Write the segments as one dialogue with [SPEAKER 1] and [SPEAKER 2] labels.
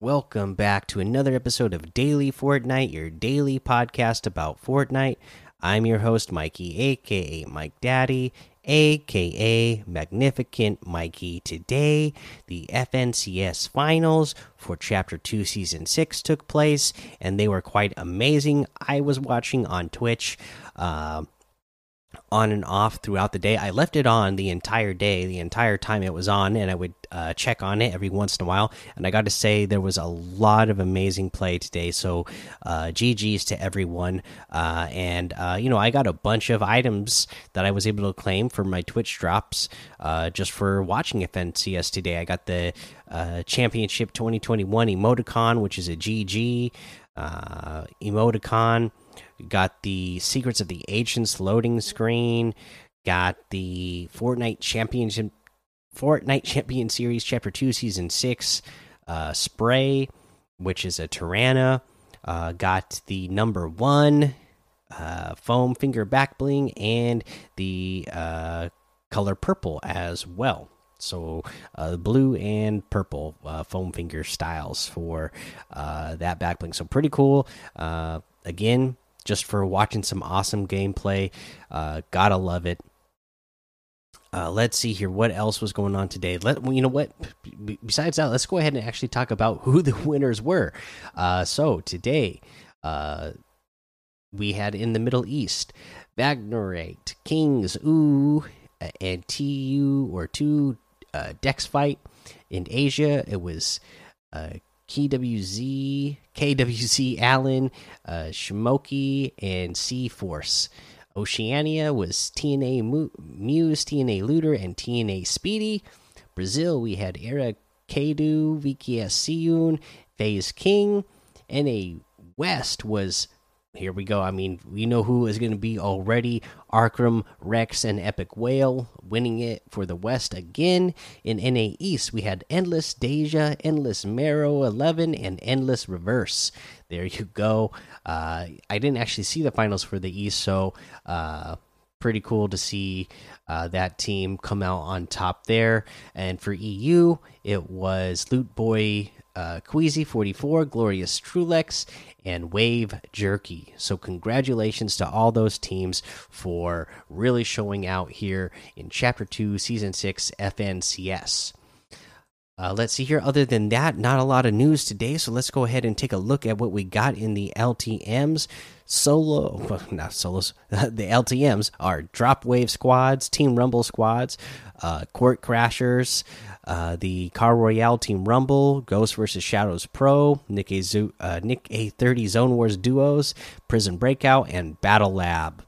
[SPEAKER 1] welcome back to another episode of Daily Fortnite, your daily podcast about Fortnite. I'm your host, Mikey, aka Mike Daddy, aka Magnificent Mikey. Today, the FNCS finals for Chapter 2, Season 6 took place, and they were quite amazing. I was watching on Twitch. Uh, on and off throughout the day. I left it on the entire day, the entire time it was on, and I would uh, check on it every once in a while. And I got to say, there was a lot of amazing play today. So, uh, GG's to everyone. Uh, and, uh, you know, I got a bunch of items that I was able to claim for my Twitch drops uh, just for watching FNCS today. I got the uh, Championship 2021 emoticon, which is a GG emoticon got the Secrets of the Ancients loading screen. Got the Fortnite Championship, Fortnite Champion Series Chapter Two, Season Six uh, spray, which is a Tirana. Uh, got the number one uh, foam finger back bling and the uh, color purple as well. So uh, blue and purple uh, foam finger styles for uh, that back bling. So pretty cool. Uh, again, just for watching some awesome gameplay. Uh, gotta love it. Uh, let's see here. What else was going on today? Let you know what. Besides that, let's go ahead and actually talk about who the winners were. Uh, so today, uh, we had in the Middle East, Bagnorate, Kings, Ooh, and TU or two uh, Dex fight. In Asia, it was uh, KWZ, KWZ Allen, uh, and Sea Force. Oceania was TNA Muse, TNA Looter, and TNA Speedy. Brazil, we had Era Kadu, VKS Siyun, FaZe King. NA West was here we go. I mean, we know who is going to be already. Arkhram, Rex, and Epikwhale winning it for the West again. In NA East, we had Endless Deja, Endless Marrow 11, and Endless Reverse. There you go. Uh, I didn't actually see the finals for the East, so uh, pretty cool to see uh, that team come out on top there. And for EU, it was Loot Boy uh, Queasy 44, Glorious Trulex, and Wave Jerky. So, congratulations to all those teams for really showing out here in Chapter 2, Season 6 FNCS. Uh, let's see here. Other than that, not a lot of news today. So let's go ahead and take a look at what we got in the LTMs. Solo, well, not solos. the LTMs are Drop Wave squads, Team Rumble squads, uh, Court Crashers, uh, the Car Royale Team Rumble, Ghost versus Shadows Pro, Nick A, uh, Nick A30 Zone Wars duos, Prison Breakout, and Battle Lab.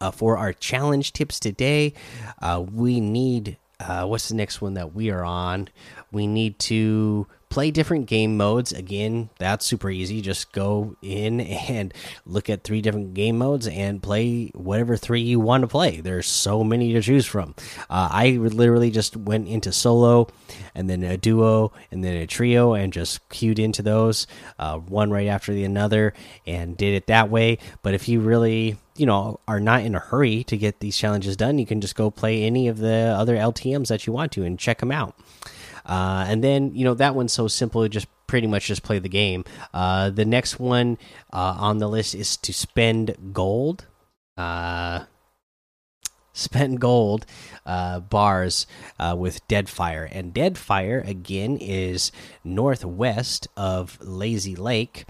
[SPEAKER 1] Uh, for our challenge tips today, uh, we need uh, what's the next one that we are on? We need to play different game modes. Again, that's super easy. Just go in and look at three different game modes and play whatever three you want to play. There's so many to choose from. Uh, I literally just went into solo and then a duo and then a trio and just queued into those uh, one right after the another and did it that way. But if you really you know are not in a hurry to get these challenges done you can just go play any of the other ltms that you want to and check them out uh, and then you know that one's so simple, just pretty much just play the game. Uh, the next one uh, on the list is to spend gold. Uh, spend gold uh, bars uh, with Deadfire, and Deadfire again is northwest of Lazy Lake,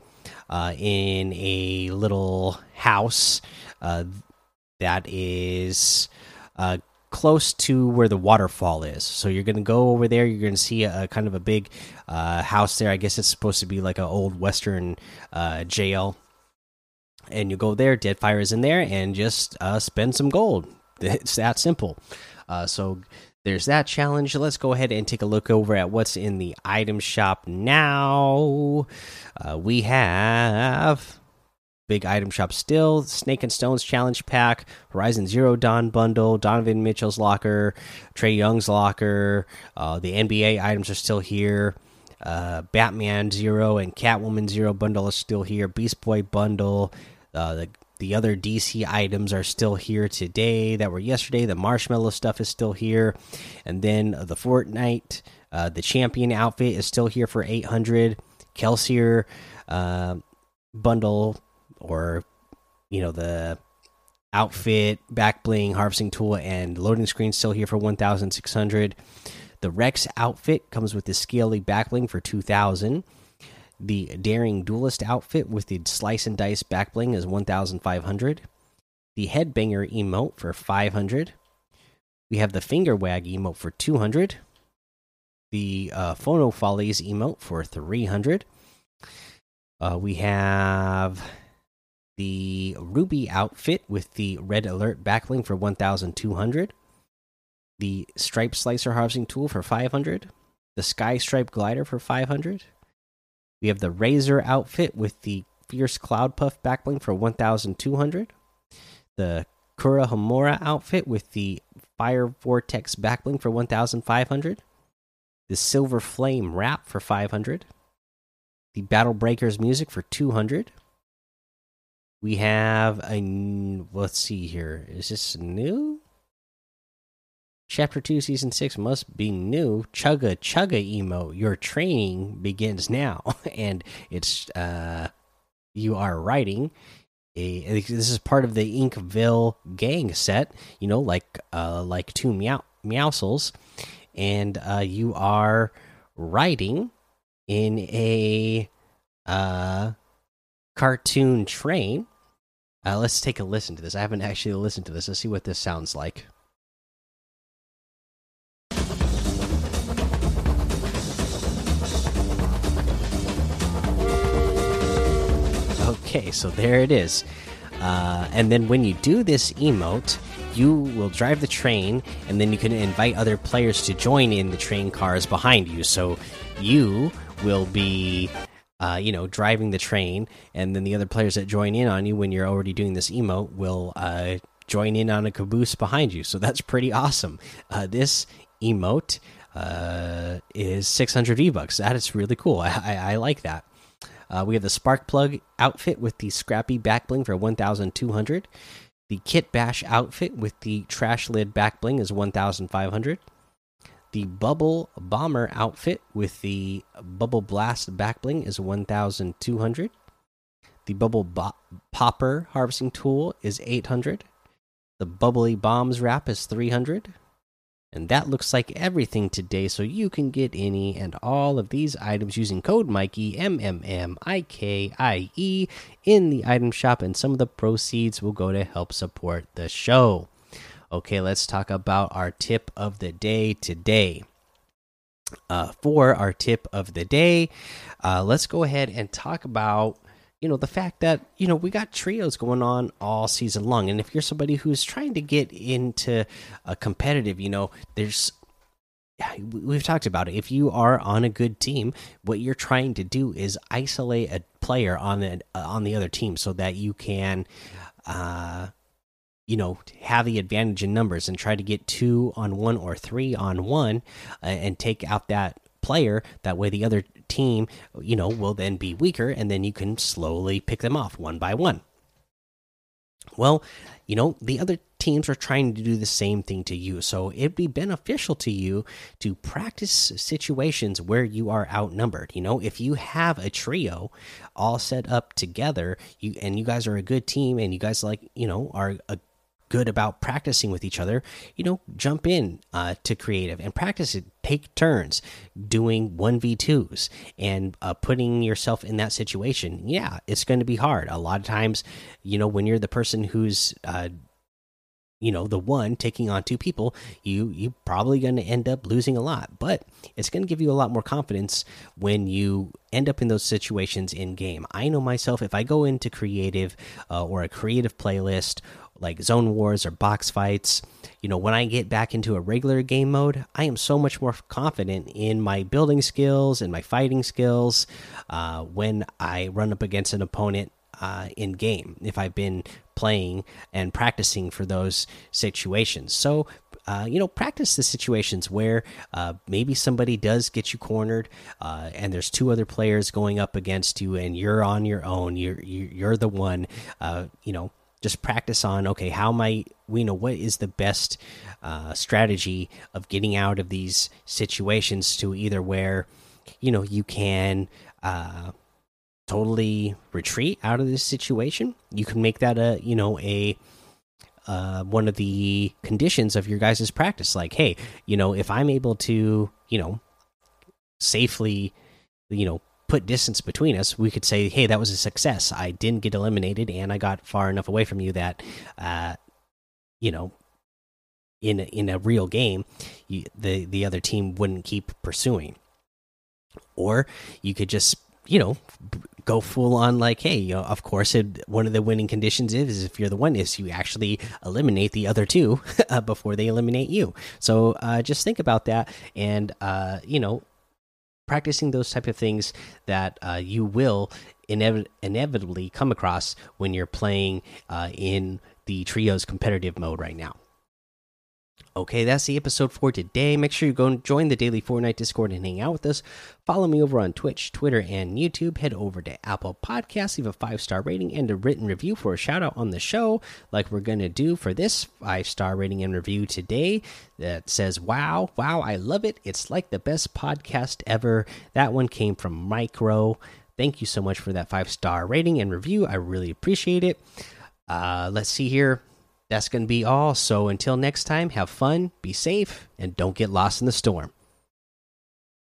[SPEAKER 1] in a little house that is close to where the waterfall is. So you're going to go over there. You're going to see a, a, kind of a big uh, house there. I guess it's supposed to be like an old Western uh, jail. And you go there. Deadfire is in there, and just uh, spend some gold. It's that simple. Uh, so there's that challenge. Let's go ahead and take a look over at what's in the item shop now. Uh, we have big item shop still. Snake and Stones challenge pack, Horizon Zero Dawn bundle, Donovan Mitchell's locker, Trae Young's locker. Uh, the NBA items are still here. Uh, Batman Zero and Catwoman Zero bundle is still here. Beast Boy bundle. Uh, the the other DC items are still here today that were yesterday. The marshmallow stuff is still here, and then the Fortnite Uh, the champion outfit is still here for 800. Kelsier uh, bundle or you know the outfit, back bling, harvesting tool, and loading screen still here for 1,600. The Rex outfit comes with the scaly backbling for 2,000. The Daring Duelist outfit with the slice and dice backbling is 1,500. The Headbanger emote for 500. We have the Finger Wag emote for 200. The uh, Phono Follies emote for 300. Uh, we have the Ruby outfit with the Red Alert backbling for 1,200. The Stripe Slicer harvesting tool for 500. The Sky Stripe glider for 500. We have the Razor outfit with the Fierce Cloud Puff backbling for 1,200. The Kura outfit with the Fire Vortex backbling for 1,500. The Silver Flame wrap for 500 the Battle Breakers music for 200. We have a let's see here. Is this new? Chapter 2 season 6 must be new. Chugga chugga emo. Your training begins now and it's uh you are writing a, this is part of the Inkville gang set, you know, like uh like two meow Meowscles and uh you are writing in a uh, cartoon train. Uh, let's take a listen to this. I haven't actually listened to this. Let's see what this sounds like. Okay, so there it is. Uh, and then when you do this emote, you will drive the train, and then you can invite other players to join in the train cars behind you. So you will be uh, you know, driving the train, and then the other players that join in on you when you're already doing this emote will uh, join in on a caboose behind you. So that's pretty awesome. Uh, this emote uh, is 600 V bucks. That is really cool. I, I, I like that. Uh, we have the spark plug outfit with the scrappy back bling for 1,200. The kit bash outfit with the trash lid back bling is 1,500. The Bubble Bomber outfit with the Bubble Blast backbling is 1,200. The Bubble Bo Popper harvesting tool is 800. The Bubbly Bombs wrap is 300. And that looks like everything today, so you can get any and all of these items using code Mikey M M M I K I E in the item shop, and some of the proceeds will go to help support the show. Okay, let's talk about our tip of the day today. Uh, for our tip of the day, uh, let's go ahead and talk about you know the fact that you know we got trios going on all season long, and if you're somebody who's trying to get into a competitive, you know, there's we've talked about it. If you are on a good team, what you're trying to do is isolate a player on the on the other team so that you can uh you know have the advantage in numbers and try to get two on one or three on one uh, and take out that player. That way the other team you know will then be weaker and then you can slowly pick them off one by one. Well you know the other teams are trying to do the same thing to you. So it'd be beneficial to you to practice situations where you are outnumbered. You know if you have a trio all set up together you and you guys are a good team and you guys like you know are a good about practicing with each other, you know, jump in uh, to creative and practice it. Take turns doing 1v2s and uh, putting yourself in that situation. Yeah, it's going to be hard. A lot of times, you know, when you're the person who's, uh, you know the one taking on two people you you probably going to end up losing a lot but it's going to give you a lot more confidence when you end up in those situations in game i know myself if i go into creative uh, or a creative playlist like zone wars or box fights. You know, when I get back into a regular game mode, I am so much more confident in my building skills and my fighting skills uh, when I run up against an opponent uh, in game if I've been playing and practicing for those situations. So, uh, you know, practice the situations where uh, maybe somebody does get you cornered, uh, and there's two other players going up against you, and you're on your own. You're you're the one. Uh, you know, just practice on okay how i we know what is the best uh, strategy of getting out of these situations to either where you know you can uh, totally retreat out of this situation. You can make that a you know a uh, one of the conditions of your guys' practice. Like, hey, you know, if I'm able to, you know, safely, you know, put distance between us, we could say, hey, that was a success. I didn't get eliminated, and I got far enough away from you that, uh, you know, in in a real game, you, the the other team wouldn't keep pursuing. Or you could just, you know, go full on like, hey, you know, of course, it, one of the winning conditions is if you're the one is you actually eliminate the other two uh, before they eliminate you. So uh, just think about that, and uh, you know, practicing those type of things that uh, you will inev inevitably come across when you're playing uh, in the trios competitive mode right now. Okay, that's the episode for today. Make sure you go and join the daily Fortnite Discord and hang out with us. Follow me over on Twitch, Twitter, and YouTube. Head over to Apple Podcasts, leave a five star rating and a written review for a shout out on the show, like we're going to do for this five star rating and review today that says, Wow, wow, I love it. It's like the best podcast ever. That one came from Micro. Thank you so much for that five star rating and review. I really appreciate it. Uh, let's see here that's going to be all. So until next time, have fun, be safe, and don't get lost in the storm.